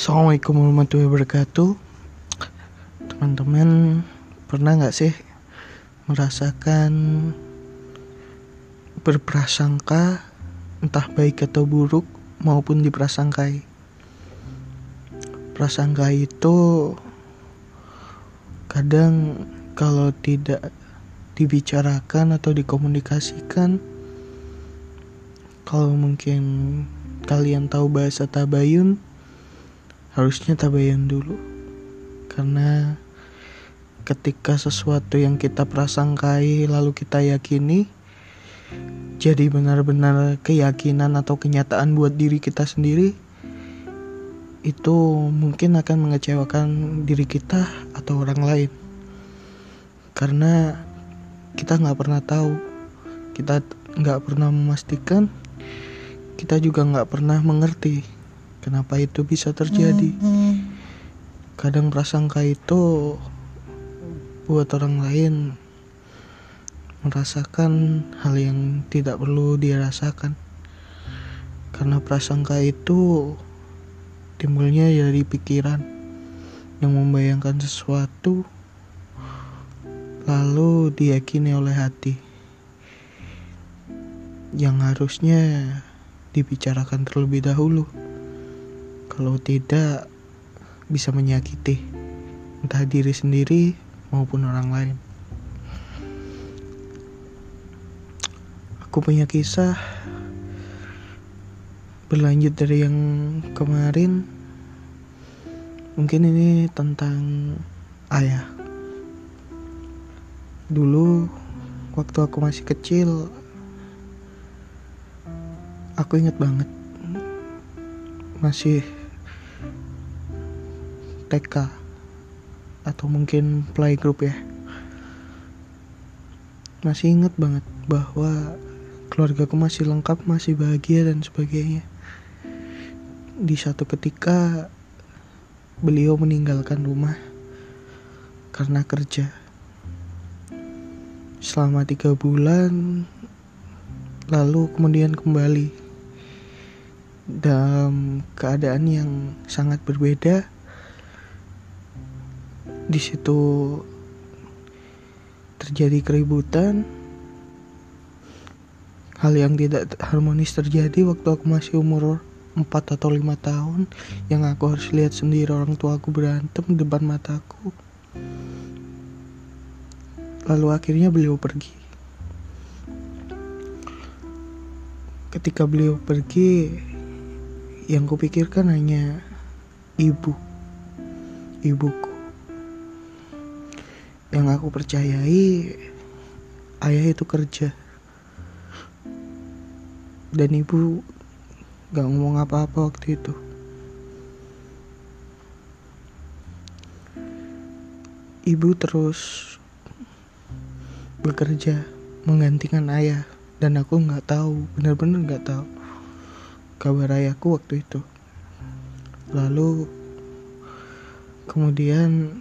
Assalamualaikum warahmatullahi wabarakatuh. Teman-teman pernah nggak sih merasakan berprasangka entah baik atau buruk maupun diprasangkai? Prasangka itu kadang kalau tidak dibicarakan atau dikomunikasikan kalau mungkin kalian tahu bahasa tabayun harusnya tabayun dulu. Karena ketika sesuatu yang kita prasangkai lalu kita yakini jadi benar-benar keyakinan atau kenyataan buat diri kita sendiri itu mungkin akan mengecewakan diri kita atau orang lain. Karena kita nggak pernah tahu. Kita nggak pernah memastikan. Kita juga nggak pernah mengerti Kenapa itu bisa terjadi? Kadang prasangka itu buat orang lain merasakan hal yang tidak perlu dia rasakan. Karena prasangka itu timbulnya dari pikiran yang membayangkan sesuatu lalu diyakini oleh hati yang harusnya dibicarakan terlebih dahulu. Kalau tidak, bisa menyakiti entah diri sendiri maupun orang lain. Aku punya kisah berlanjut dari yang kemarin. Mungkin ini tentang ayah. Dulu waktu aku masih kecil, aku inget banget masih TK atau mungkin playgroup ya. Masih inget banget bahwa keluargaku masih lengkap masih bahagia dan sebagainya. Di satu ketika beliau meninggalkan rumah karena kerja. Selama tiga bulan lalu kemudian kembali dalam keadaan yang sangat berbeda di situ terjadi keributan. Hal yang tidak harmonis terjadi waktu aku masih umur 4 atau 5 tahun. Yang aku harus lihat sendiri orang tua aku berantem di depan mataku. Lalu akhirnya beliau pergi. Ketika beliau pergi yang kupikirkan hanya ibu. Ibuku yang aku percayai ayah itu kerja. Dan ibu gak ngomong apa-apa waktu itu. Ibu terus bekerja menggantikan ayah. Dan aku nggak tahu benar-benar nggak tahu kabar ayahku waktu itu. Lalu kemudian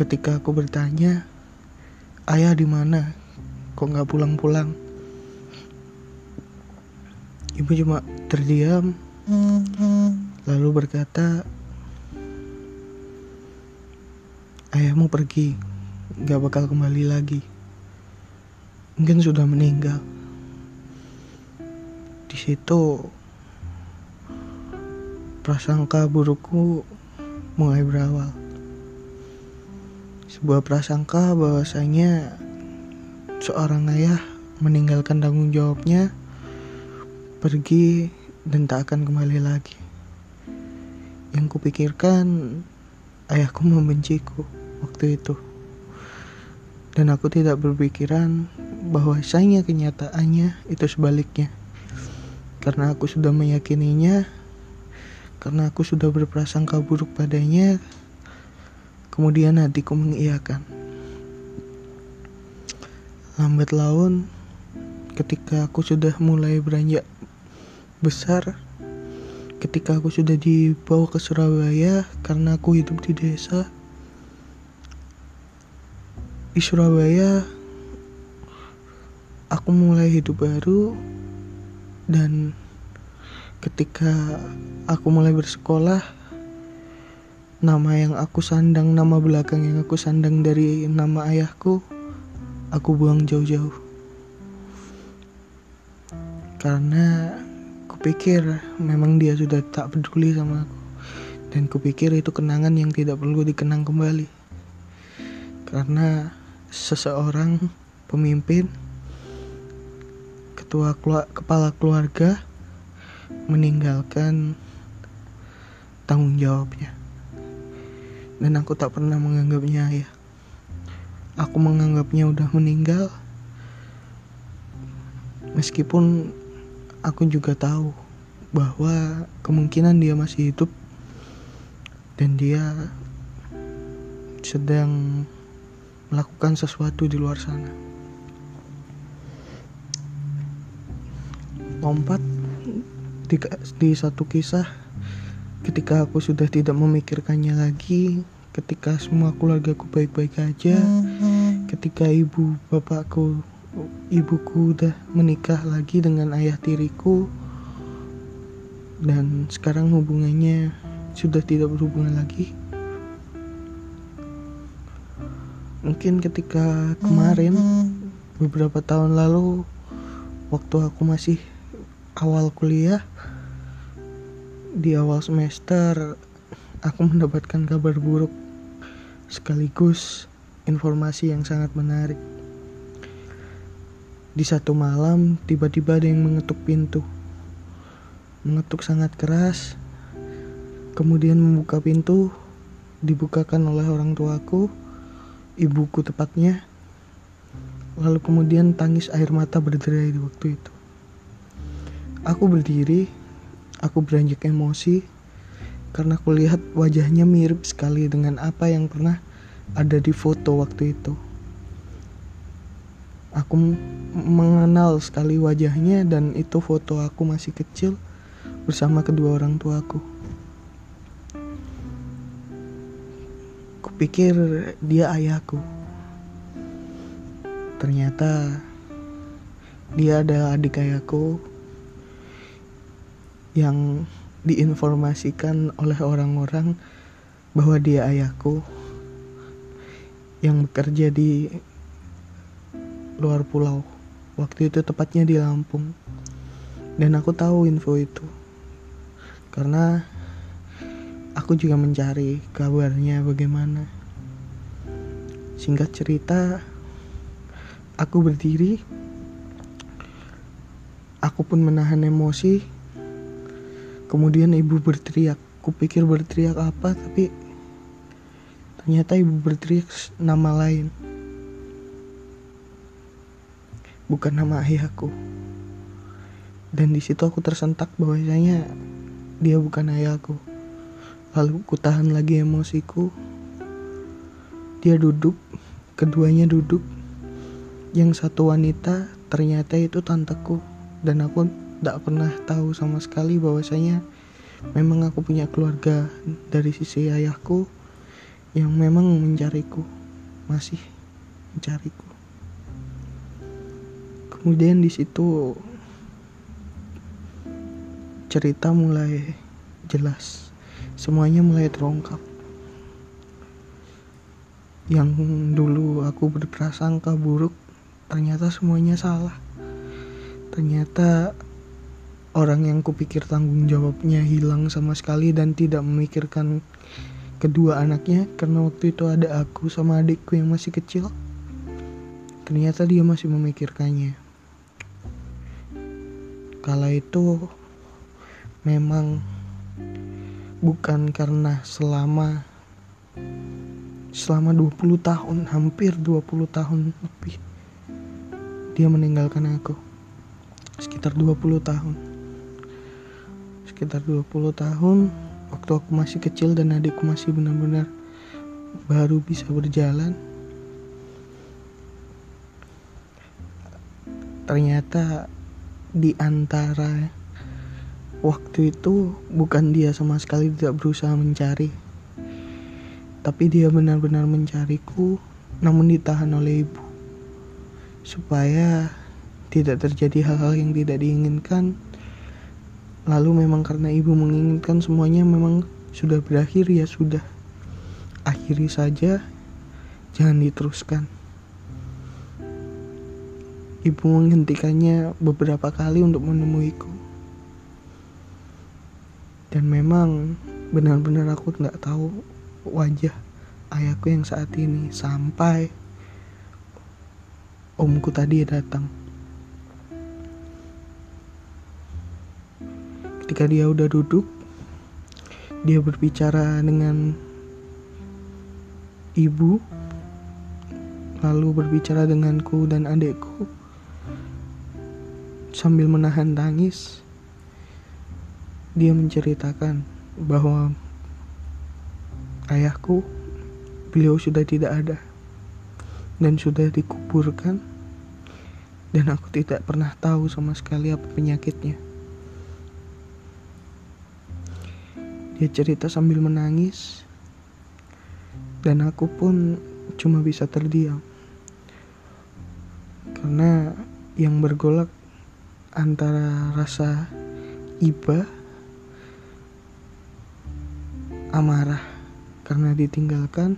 Ketika aku bertanya, ayah di mana? Kok nggak pulang-pulang? Ibu cuma terdiam, lalu berkata, ayahmu pergi, nggak bakal kembali lagi. Mungkin sudah meninggal. Di situ prasangka burukku mulai berawal sebuah prasangka bahwasanya seorang ayah meninggalkan tanggung jawabnya pergi dan tak akan kembali lagi. Yang kupikirkan ayahku membenciku waktu itu. Dan aku tidak berpikiran bahwasanya kenyataannya itu sebaliknya. Karena aku sudah meyakininya, karena aku sudah berprasangka buruk padanya, Kemudian hatiku mengiyakan. Lambat laun, ketika aku sudah mulai beranjak besar, ketika aku sudah dibawa ke Surabaya karena aku hidup di desa. Di Surabaya, aku mulai hidup baru dan ketika aku mulai bersekolah, nama yang aku sandang, nama belakang yang aku sandang dari nama ayahku, aku buang jauh-jauh. Karena kupikir memang dia sudah tak peduli sama aku. Dan kupikir itu kenangan yang tidak perlu dikenang kembali. Karena seseorang pemimpin, ketua kepala keluarga meninggalkan tanggung jawabnya dan aku tak pernah menganggapnya ayah. Aku menganggapnya udah meninggal. Meskipun aku juga tahu bahwa kemungkinan dia masih hidup dan dia sedang melakukan sesuatu di luar sana. Lompat di, di satu kisah ketika aku sudah tidak memikirkannya lagi ketika semua keluargaku baik-baik aja ketika ibu bapakku ibuku udah menikah lagi dengan ayah tiriku dan sekarang hubungannya sudah tidak berhubungan lagi mungkin ketika kemarin beberapa tahun lalu waktu aku masih awal kuliah di awal semester aku mendapatkan kabar buruk sekaligus informasi yang sangat menarik. Di satu malam, tiba-tiba ada yang mengetuk pintu. Mengetuk sangat keras, kemudian membuka pintu, dibukakan oleh orang tuaku, ibuku tepatnya. Lalu kemudian tangis air mata berderai di waktu itu. Aku berdiri Aku beranjak emosi karena aku lihat wajahnya mirip sekali dengan apa yang pernah ada di foto waktu itu. Aku mengenal sekali wajahnya dan itu foto aku masih kecil bersama kedua orang tuaku. Kupikir dia ayahku. Ternyata dia adalah adik ayahku yang diinformasikan oleh orang-orang bahwa dia ayahku yang bekerja di luar pulau. Waktu itu tepatnya di Lampung. Dan aku tahu info itu. Karena aku juga mencari kabarnya bagaimana. Singkat cerita, aku berdiri. Aku pun menahan emosi Kemudian ibu berteriak. Kupikir berteriak apa, tapi ternyata ibu berteriak nama lain. Bukan nama ayahku. Dan di situ aku tersentak bahwasanya dia bukan ayahku. Lalu ku tahan lagi emosiku. Dia duduk, keduanya duduk. Yang satu wanita ternyata itu tanteku dan aku tidak pernah tahu sama sekali bahwasanya memang aku punya keluarga dari sisi ayahku yang memang mencariku masih mencariku. Kemudian di situ cerita mulai jelas semuanya mulai terungkap. Yang dulu aku berprasangka buruk ternyata semuanya salah. Ternyata orang yang kupikir tanggung jawabnya hilang sama sekali dan tidak memikirkan kedua anaknya karena waktu itu ada aku sama adikku yang masih kecil ternyata dia masih memikirkannya. Kala itu memang bukan karena selama selama 20 tahun hampir 20 tahun lebih dia meninggalkan aku. Sekitar 20 tahun sekitar 20 tahun waktu aku masih kecil dan adikku masih benar-benar baru bisa berjalan. Ternyata di antara waktu itu bukan dia sama sekali tidak berusaha mencari tapi dia benar-benar mencariku namun ditahan oleh ibu. Supaya tidak terjadi hal-hal yang tidak diinginkan Lalu memang karena ibu menginginkan semuanya memang sudah berakhir ya sudah. akhiri saja, jangan diteruskan. Ibu menghentikannya beberapa kali untuk menemuiku. Dan memang benar-benar aku nggak tahu wajah ayahku yang saat ini sampai omku tadi datang. Ketika dia udah duduk, dia berbicara dengan ibu, lalu berbicara denganku dan adikku sambil menahan tangis. Dia menceritakan bahwa ayahku beliau sudah tidak ada dan sudah dikuburkan dan aku tidak pernah tahu sama sekali apa penyakitnya. Dia cerita sambil menangis, dan aku pun cuma bisa terdiam. Karena yang bergolak antara rasa iba, amarah. Karena ditinggalkan,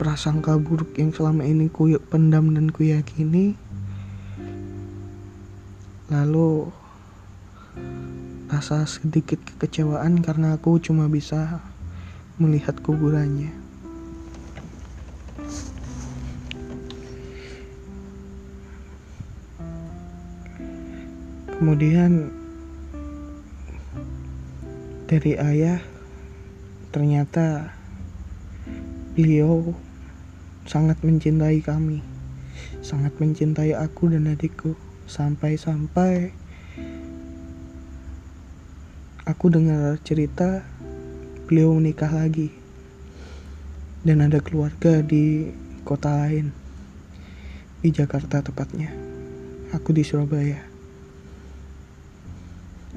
prasangka buruk yang selama ini ku pendam dan ku yakini, lalu rasa sedikit kekecewaan karena aku cuma bisa melihat kuburannya. Kemudian dari ayah ternyata beliau sangat mencintai kami, sangat mencintai aku dan adikku sampai-sampai aku dengar cerita beliau menikah lagi dan ada keluarga di kota lain di Jakarta tepatnya. Aku di Surabaya.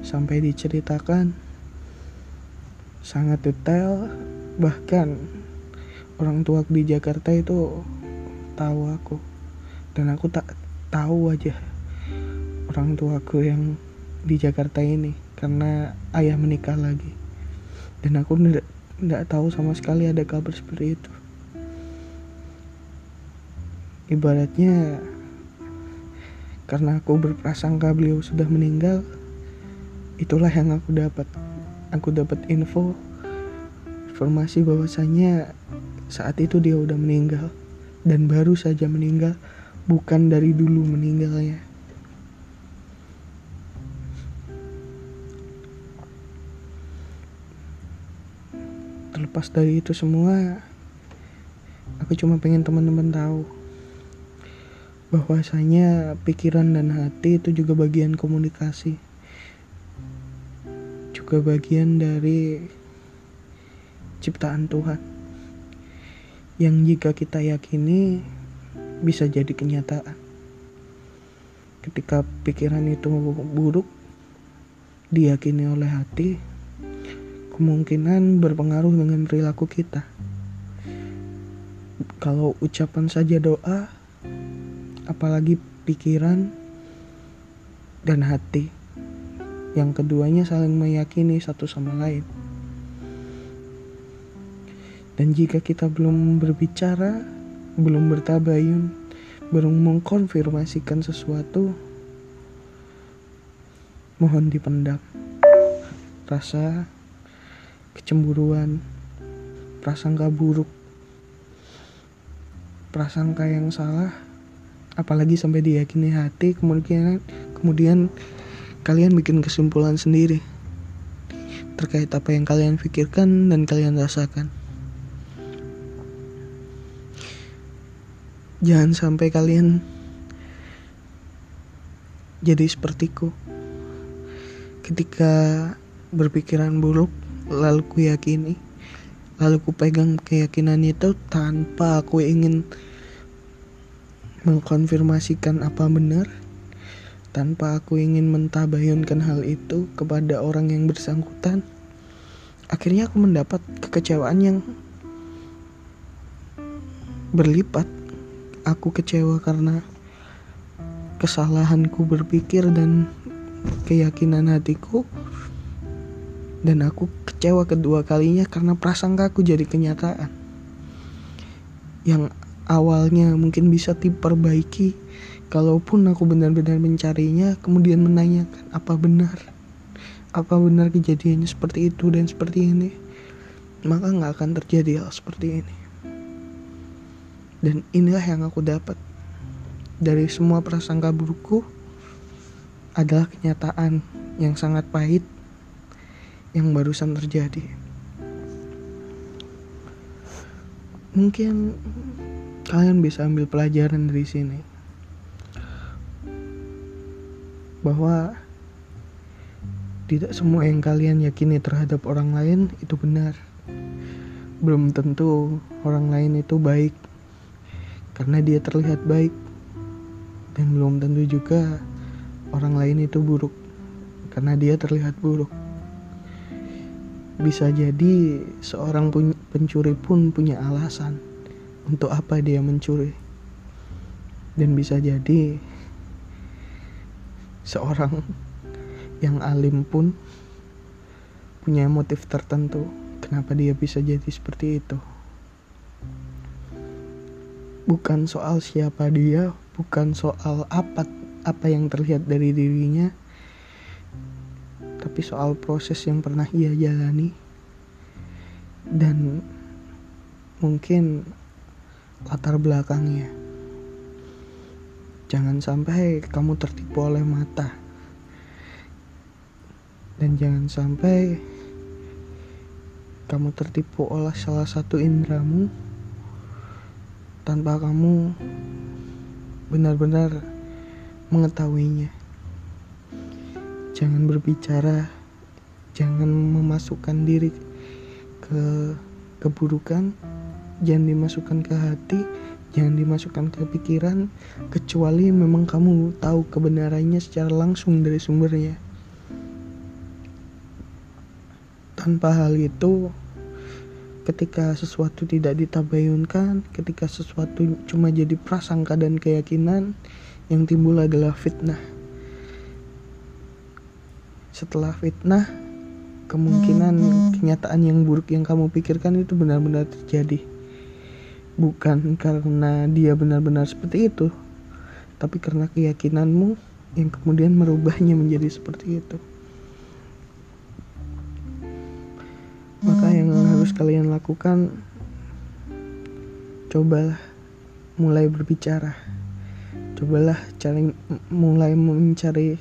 Sampai diceritakan sangat detail bahkan orang tua di Jakarta itu tahu aku. Dan aku tak tahu aja orang tuaku yang di Jakarta ini karena ayah menikah lagi. Dan aku tidak tahu sama sekali ada kabar seperti itu. Ibaratnya karena aku berprasangka beliau sudah meninggal itulah yang aku dapat. Aku dapat info informasi bahwasanya saat itu dia udah meninggal. Dan baru saja meninggal bukan dari dulu meninggalnya terlepas dari itu semua aku cuma pengen teman-teman tahu bahwasanya pikiran dan hati itu juga bagian komunikasi juga bagian dari ciptaan Tuhan yang jika kita yakini bisa jadi kenyataan. Ketika pikiran itu buruk diyakini oleh hati kemungkinan berpengaruh dengan perilaku kita. Kalau ucapan saja doa, apalagi pikiran dan hati, yang keduanya saling meyakini satu sama lain. Dan jika kita belum berbicara, belum bertabayun, belum mengkonfirmasikan sesuatu, mohon dipendam. Rasa kecemburuan, prasangka buruk, prasangka yang salah, apalagi sampai diyakini hati, kemudian kemudian kalian bikin kesimpulan sendiri terkait apa yang kalian pikirkan dan kalian rasakan. Jangan sampai kalian jadi sepertiku ketika berpikiran buruk lalu ku yakini lalu ku pegang keyakinan itu tanpa aku ingin mengkonfirmasikan apa benar tanpa aku ingin mentabayunkan hal itu kepada orang yang bersangkutan. Akhirnya aku mendapat kekecewaan yang berlipat. Aku kecewa karena kesalahanku berpikir dan keyakinan hatiku dan aku kecewa kedua kalinya karena prasangka aku jadi kenyataan. Yang awalnya mungkin bisa diperbaiki kalaupun aku benar-benar mencarinya kemudian menanyakan apa benar? Apa benar kejadiannya seperti itu dan seperti ini? Maka nggak akan terjadi hal seperti ini. Dan inilah yang aku dapat. Dari semua prasangka burukku adalah kenyataan yang sangat pahit yang barusan terjadi. Mungkin kalian bisa ambil pelajaran dari sini bahwa tidak semua yang kalian yakini terhadap orang lain itu benar. Belum tentu orang lain itu baik karena dia terlihat baik dan belum tentu juga orang lain itu buruk karena dia terlihat buruk. Bisa jadi seorang pencuri pun punya alasan untuk apa dia mencuri. Dan bisa jadi seorang yang alim pun punya motif tertentu kenapa dia bisa jadi seperti itu bukan soal siapa dia, bukan soal apa apa yang terlihat dari dirinya, tapi soal proses yang pernah ia jalani dan mungkin latar belakangnya. Jangan sampai kamu tertipu oleh mata. Dan jangan sampai kamu tertipu oleh salah satu indramu tanpa kamu benar-benar mengetahuinya. Jangan berbicara, jangan memasukkan diri ke keburukan, jangan dimasukkan ke hati, jangan dimasukkan ke pikiran, kecuali memang kamu tahu kebenarannya secara langsung dari sumbernya. Tanpa hal itu, ketika sesuatu tidak ditabayunkan, ketika sesuatu cuma jadi prasangka dan keyakinan, yang timbul adalah fitnah. Setelah fitnah, kemungkinan kenyataan yang buruk yang kamu pikirkan itu benar-benar terjadi. Bukan karena dia benar-benar seperti itu, tapi karena keyakinanmu yang kemudian merubahnya menjadi seperti itu. maka yang harus kalian lakukan cobalah mulai berbicara cobalah cari mulai mencari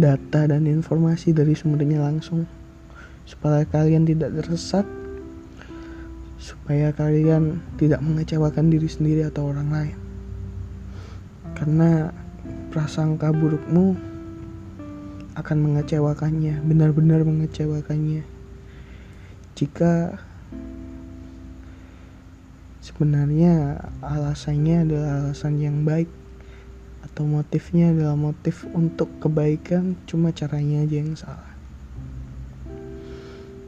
data dan informasi dari sumbernya langsung. Supaya kalian tidak tersesat. Supaya kalian tidak mengecewakan diri sendiri atau orang lain. Karena prasangka burukmu akan mengecewakannya benar-benar mengecewakannya. Jika sebenarnya alasannya adalah alasan yang baik atau motifnya adalah motif untuk kebaikan cuma caranya aja yang salah.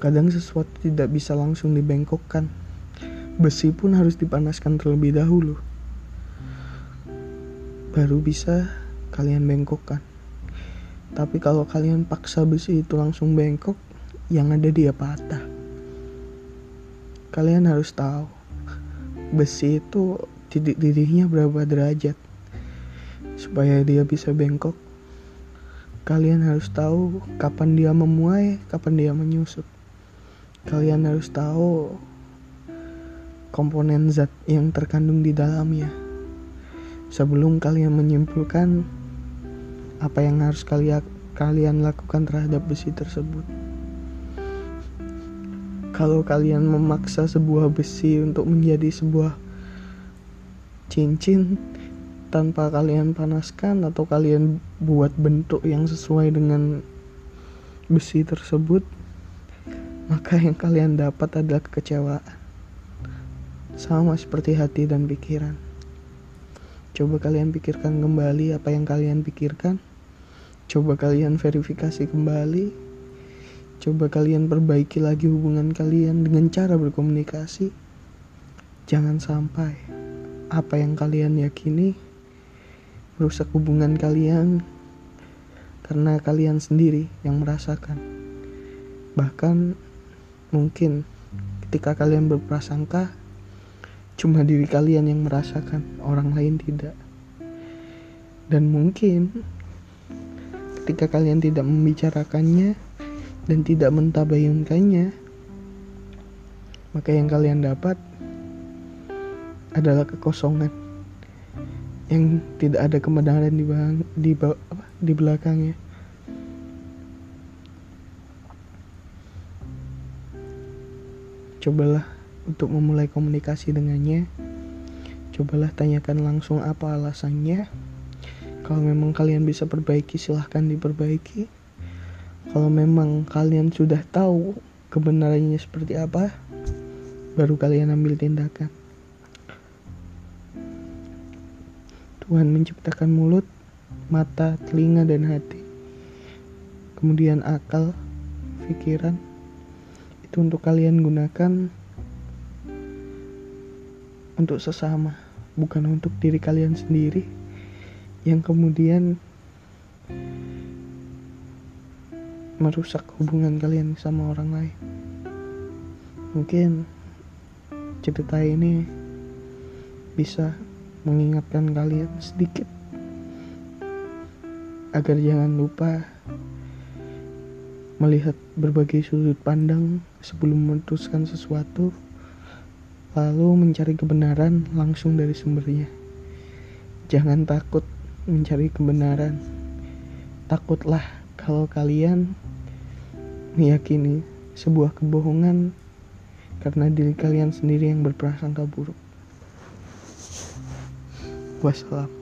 Kadang sesuatu tidak bisa langsung dibengkokkan. Besi pun harus dipanaskan terlebih dahulu. Baru bisa kalian bengkokkan. Tapi kalau kalian paksa besi itu langsung bengkok yang ada dia patah. Kalian harus tahu besi itu titik didihnya berapa derajat supaya dia bisa bengkok. Kalian harus tahu kapan dia memuai kapan dia menyusut. Kalian harus tahu komponen zat yang terkandung di dalamnya. Sebelum kalian menyimpulkan apa yang harus kalian kalian lakukan terhadap besi tersebut. Kalau kalian memaksa sebuah besi untuk menjadi sebuah cincin tanpa kalian panaskan atau kalian buat bentuk yang sesuai dengan besi tersebut maka yang kalian dapat adalah kekecewaan. Sama seperti hati dan pikiran. Coba kalian pikirkan kembali apa yang kalian pikirkan. Coba kalian verifikasi kembali. Coba kalian perbaiki lagi hubungan kalian dengan cara berkomunikasi. Jangan sampai apa yang kalian yakini merusak hubungan kalian karena kalian sendiri yang merasakan. Bahkan mungkin ketika kalian berprasangka, cuma diri kalian yang merasakan, orang lain tidak. Dan mungkin ketika kalian tidak membicarakannya dan tidak mentabayunkannya, maka yang kalian dapat adalah kekosongan yang tidak ada kebenaran di bang, di, di belakangnya. Cobalah untuk memulai komunikasi dengannya. Cobalah tanyakan langsung apa alasannya. Kalau memang kalian bisa perbaiki, silahkan diperbaiki. Kalau memang kalian sudah tahu kebenarannya seperti apa, baru kalian ambil tindakan. Tuhan menciptakan mulut, mata, telinga, dan hati. Kemudian akal, pikiran, itu untuk kalian gunakan untuk sesama, bukan untuk diri kalian sendiri yang kemudian merusak hubungan kalian sama orang lain. Mungkin cerita ini bisa mengingatkan kalian sedikit agar jangan lupa melihat berbagai sudut pandang sebelum memutuskan sesuatu, lalu mencari kebenaran langsung dari sumbernya. Jangan takut mencari kebenaran. Takutlah kalau kalian meyakini sebuah kebohongan karena diri kalian sendiri yang berprasangka buruk. Wassalam.